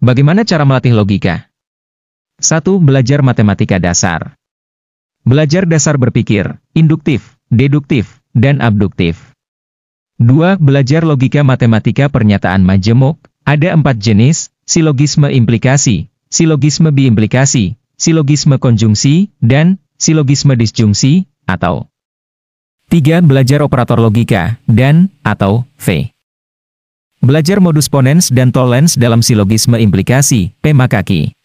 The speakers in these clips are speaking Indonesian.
Bagaimana cara melatih logika? 1. Belajar matematika dasar. Belajar dasar berpikir, induktif, deduktif, dan abduktif. 2. Belajar logika matematika pernyataan majemuk. Ada empat jenis, silogisme implikasi, silogisme biimplikasi, silogisme konjungsi, dan silogisme disjungsi, atau 3. Belajar operator logika, dan, atau, V. Belajar modus ponens dan tollens dalam silogisme implikasi, P makaki.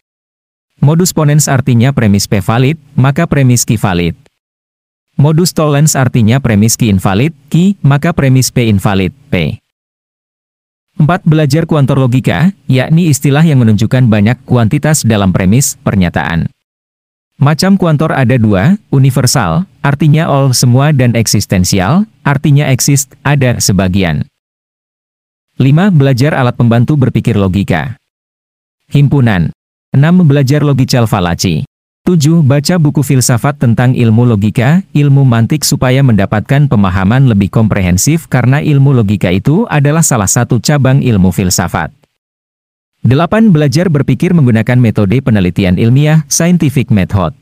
Modus ponens artinya premis P valid, maka premis Q valid. Modus tollens artinya premis Q invalid, Q, maka premis P invalid, P. 4. Belajar kuantor logika, yakni istilah yang menunjukkan banyak kuantitas dalam premis pernyataan. Macam kuantor ada dua, universal, artinya all semua dan eksistensial, artinya exist, ada sebagian. 5. Belajar alat pembantu berpikir logika. Himpunan. 6. Belajar logical fallacy. 7. Baca buku filsafat tentang ilmu logika, ilmu mantik supaya mendapatkan pemahaman lebih komprehensif karena ilmu logika itu adalah salah satu cabang ilmu filsafat. 8. Belajar berpikir menggunakan metode penelitian ilmiah, scientific method.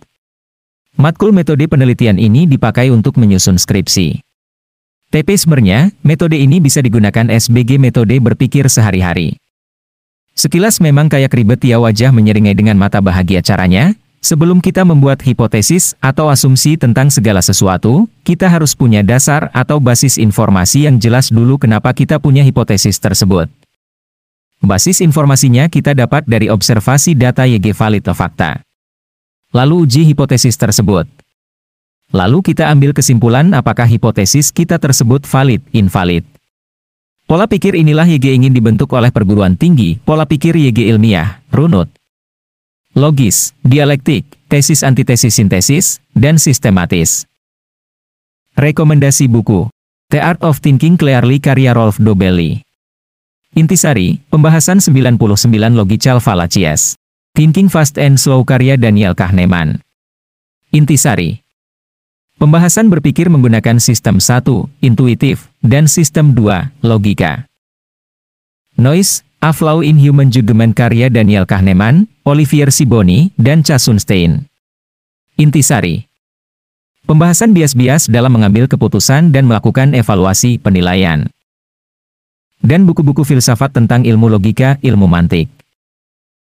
Matkul metode penelitian ini dipakai untuk menyusun skripsi. TP sebenarnya, metode ini bisa digunakan SBG metode berpikir sehari-hari. Sekilas memang kayak ribet ya wajah menyeringai dengan mata bahagia caranya, sebelum kita membuat hipotesis atau asumsi tentang segala sesuatu, kita harus punya dasar atau basis informasi yang jelas dulu kenapa kita punya hipotesis tersebut. Basis informasinya kita dapat dari observasi data YG valid atau fakta. Lalu uji hipotesis tersebut. Lalu kita ambil kesimpulan apakah hipotesis kita tersebut valid, invalid. Pola pikir inilah YG ingin dibentuk oleh perguruan tinggi, pola pikir YG ilmiah, runut. Logis, dialektik, tesis antitesis sintesis, dan sistematis. Rekomendasi buku. The Art of Thinking Clearly karya Rolf Dobelli. Intisari, pembahasan 99 Logical Fallacies. Thinking Fast and Slow karya Daniel Kahneman. Intisari, Pembahasan berpikir menggunakan sistem 1, intuitif, dan sistem 2, logika. Noise, A Flaw in Human Judgment karya Daniel Kahneman, Olivier Siboni, dan Chasunstein. Intisari Pembahasan bias-bias dalam mengambil keputusan dan melakukan evaluasi penilaian. Dan buku-buku filsafat tentang ilmu logika, ilmu mantik.